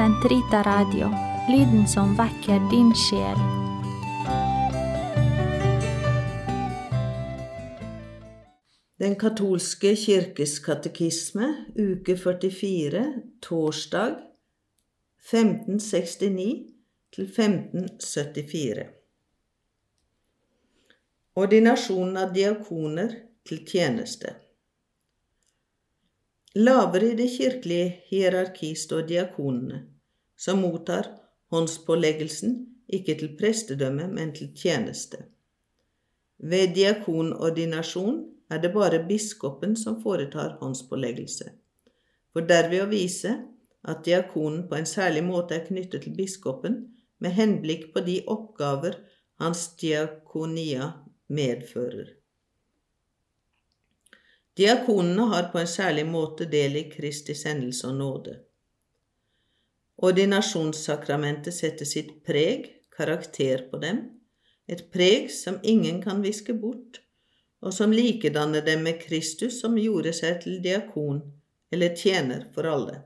Sentrita Radio, lyden som vekker din sjel. Den katolske kirkes katekisme, uke 44, torsdag 1569 til 1574. Ordinasjonen av diakoner til tjeneste. Lavere i det kirkelige hierarki står diakonene, som mottar håndspåleggelsen ikke til prestedømme, men til tjeneste. Ved diakonordinasjon er det bare biskopen som foretar håndspåleggelse, for derved å vise at diakonen på en særlig måte er knyttet til biskopen med henblikk på de oppgaver hans diakonia medfører. Diakonene har på en særlig måte del i Kristi sendelse og nåde. Ordinasjonssakramentet setter sitt preg, karakter, på dem, et preg som ingen kan viske bort, og som likedanner dem med Kristus som gjorde seg til diakon eller tjener for alle.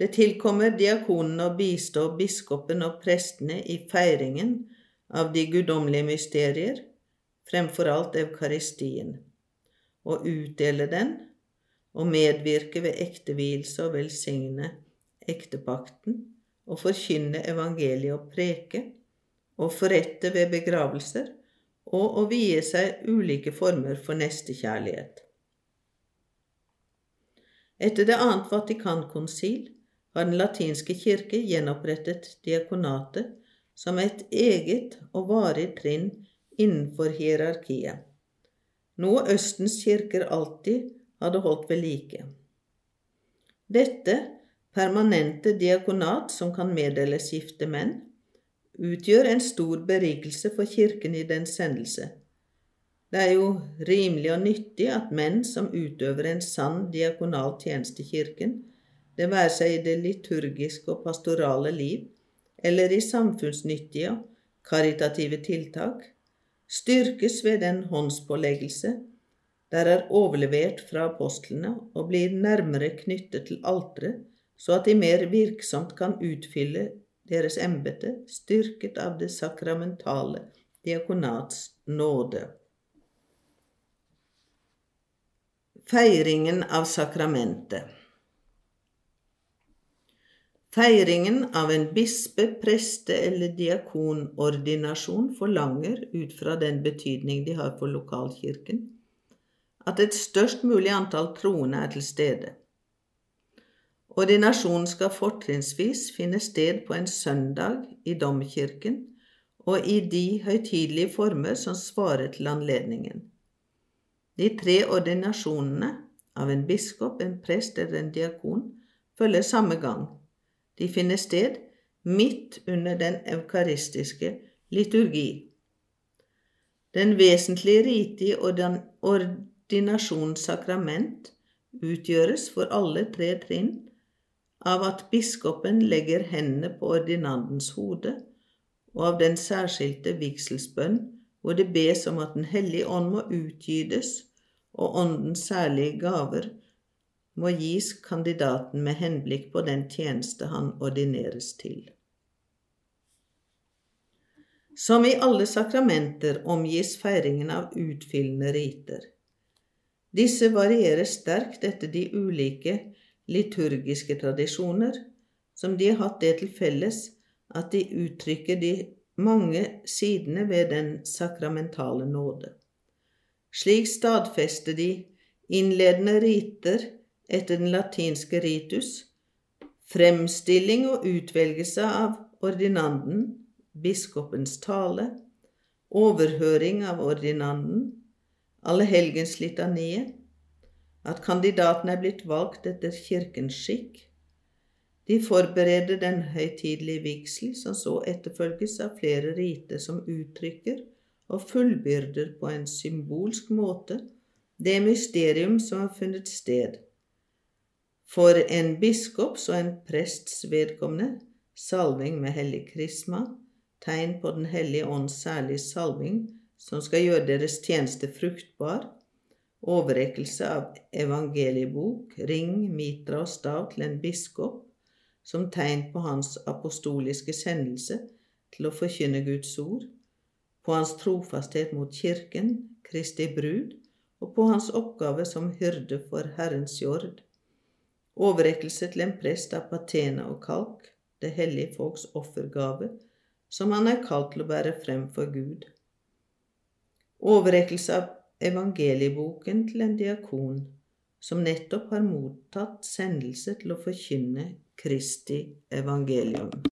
Det tilkommer diakonene å bistå biskopen og prestene i feiringen av de guddommelige mysterier, fremfor alt eukaristien, og utdele den og medvirke ved ektevielse og velsigne ektepakten, og forkynne evangeliet og preke, og forrette ved begravelser, og å vie seg ulike former for nestekjærlighet. Etter det annet Vatikankonsil har Den latinske kirke gjenopprettet diakonatet som et eget og varig trinn innenfor hierarkiet, noe Østens kirker alltid hadde holdt ved like. Dette permanente diakonat som kan meddeles gifte menn, utgjør en stor berikelse for Kirken i dens sendelse. Det er jo rimelig og nyttig at menn som utøver en sann diakonal tjeneste i Kirken, det være seg i det liturgiske og pastorale liv, eller i samfunnsnyttige og karitative tiltak, styrkes ved den håndspåleggelse der er overlevert fra apostlene og blir nærmere knyttet til alteret, så at de mer virksomt kan utfylle deres embete, styrket av det sakramentale diakonats nåde. Feiringen av sakramentet Feiringen av en bispe-, preste- eller diakonordinasjon forlanger, ut fra den betydning de har for lokalkirken, at et størst mulig antall troende er til stede. Ordinasjonen skal fortrinnsvis finne sted på en søndag i domkirken og i de høytidelige former som svarer til anledningen. De tre ordinasjonene av en biskop, en prest eller en diakon følger samme gang. De finner sted midt under den eukaristiske liturgi. Den vesentlige ritige og den ordinasjonssakrament utgjøres for alle tre trinn av at biskopen legger hendene på ordinandens hode, og av den særskilte vigselsbønn hvor det bes om at Den hellige ånd må utgytes og Åndens særlige gaver må gis kandidaten med henblikk på den tjeneste han ordineres til. Som i alle sakramenter omgis feiringen av utfyllende riter. Disse varierer sterkt etter de ulike liturgiske tradisjoner, som de har hatt det til felles at de uttrykker de mange sidene ved den sakramentale nåde. Slik stadfester de innledende riter etter den latinske ritus, fremstilling og utvelgelse av ordinanden, biskopens tale, overhøring av ordinanden, allehelgenslitaniet, at kandidaten er blitt valgt etter kirkens skikk. De forbereder den høytidelige vigsel, som så etterfølges av flere riter som uttrykker og fullbyrder på en symbolsk måte det mysterium som har funnet sted. For en biskops og en prests vedkommende salving med hellig krisma, tegn på Den hellige ånds særlige salving som skal gjøre deres tjeneste fruktbar, overrekkelse av evangeliebok, ring, mitra og stav til en biskop, som tegn på hans apostoliske sendelse til å forkynne Guds ord, på hans trofasthet mot kirken, Kristi brud, og på hans oppgave som hyrde for Herrens jord. Overrekkelse til en prest av patena og kalk, det hellige folks offergave, som han er kalt til å bære frem for Gud. Overrekkelse av evangelieboken til en diakon som nettopp har mottatt sendelse til å forkynne Kristi evangelium.